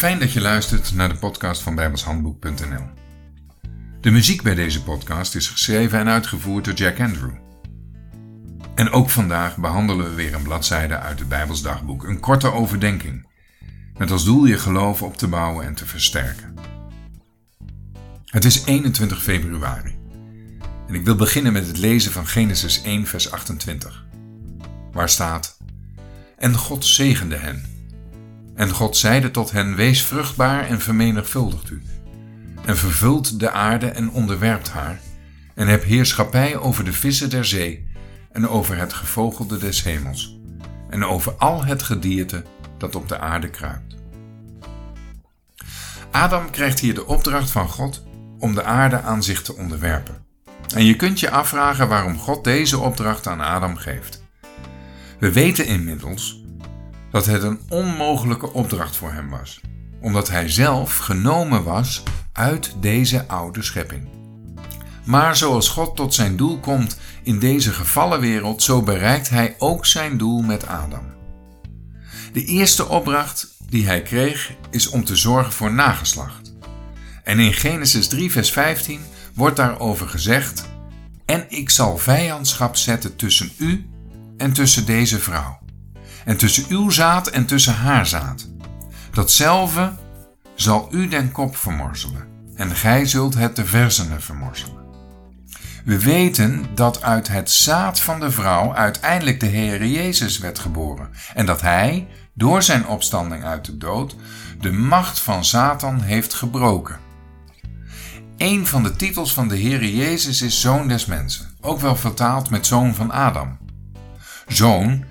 Fijn dat je luistert naar de podcast van bijbelshandboek.nl. De muziek bij deze podcast is geschreven en uitgevoerd door Jack Andrew. En ook vandaag behandelen we weer een bladzijde uit het Bijbels dagboek, een korte overdenking, met als doel je geloof op te bouwen en te versterken. Het is 21 februari en ik wil beginnen met het lezen van Genesis 1 vers 28, waar staat: En God zegende hen en God zeide tot hen: Wees vruchtbaar en vermenigvuldigt u. En vervult de aarde en onderwerpt haar. En heb heerschappij over de vissen der zee. En over het gevogelde des hemels. En over al het gedierte dat op de aarde kruipt. Adam krijgt hier de opdracht van God om de aarde aan zich te onderwerpen. En je kunt je afvragen waarom God deze opdracht aan Adam geeft. We weten inmiddels dat het een onmogelijke opdracht voor hem was, omdat hij zelf genomen was uit deze oude schepping. Maar zoals God tot zijn doel komt in deze gevallen wereld, zo bereikt hij ook zijn doel met Adam. De eerste opdracht die hij kreeg is om te zorgen voor nageslacht. En in Genesis 3, vers 15 wordt daarover gezegd: En ik zal vijandschap zetten tussen u en tussen deze vrouw en tussen uw zaad en tussen haar zaad. Datzelfde zal u den kop vermorzelen, en gij zult het de versenen vermorzelen. We weten dat uit het zaad van de vrouw uiteindelijk de Heere Jezus werd geboren en dat hij, door zijn opstanding uit de dood, de macht van Satan heeft gebroken. Een van de titels van de Heere Jezus is Zoon des Mensen, ook wel vertaald met Zoon van Adam. Zoon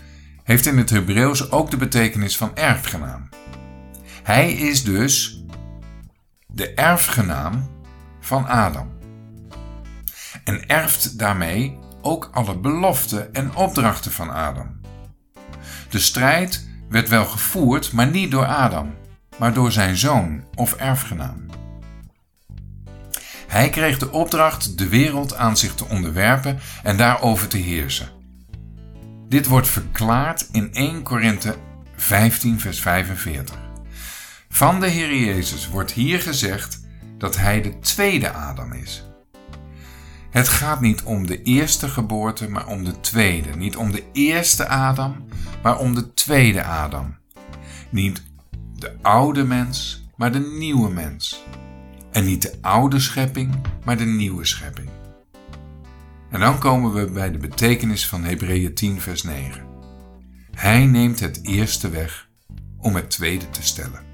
heeft in het Hebreeuws ook de betekenis van erfgenaam. Hij is dus de erfgenaam van Adam. En erft daarmee ook alle beloften en opdrachten van Adam. De strijd werd wel gevoerd, maar niet door Adam, maar door zijn zoon of erfgenaam. Hij kreeg de opdracht de wereld aan zich te onderwerpen en daarover te heersen. Dit wordt verklaard in 1 Korinthe 15 vers 45. Van de Heer Jezus wordt hier gezegd dat hij de tweede Adam is. Het gaat niet om de eerste geboorte, maar om de tweede. Niet om de eerste Adam, maar om de tweede Adam. Niet de oude mens, maar de nieuwe mens. En niet de oude schepping, maar de nieuwe schepping. En dan komen we bij de betekenis van Hebreeën 10, vers 9. Hij neemt het eerste weg om het tweede te stellen.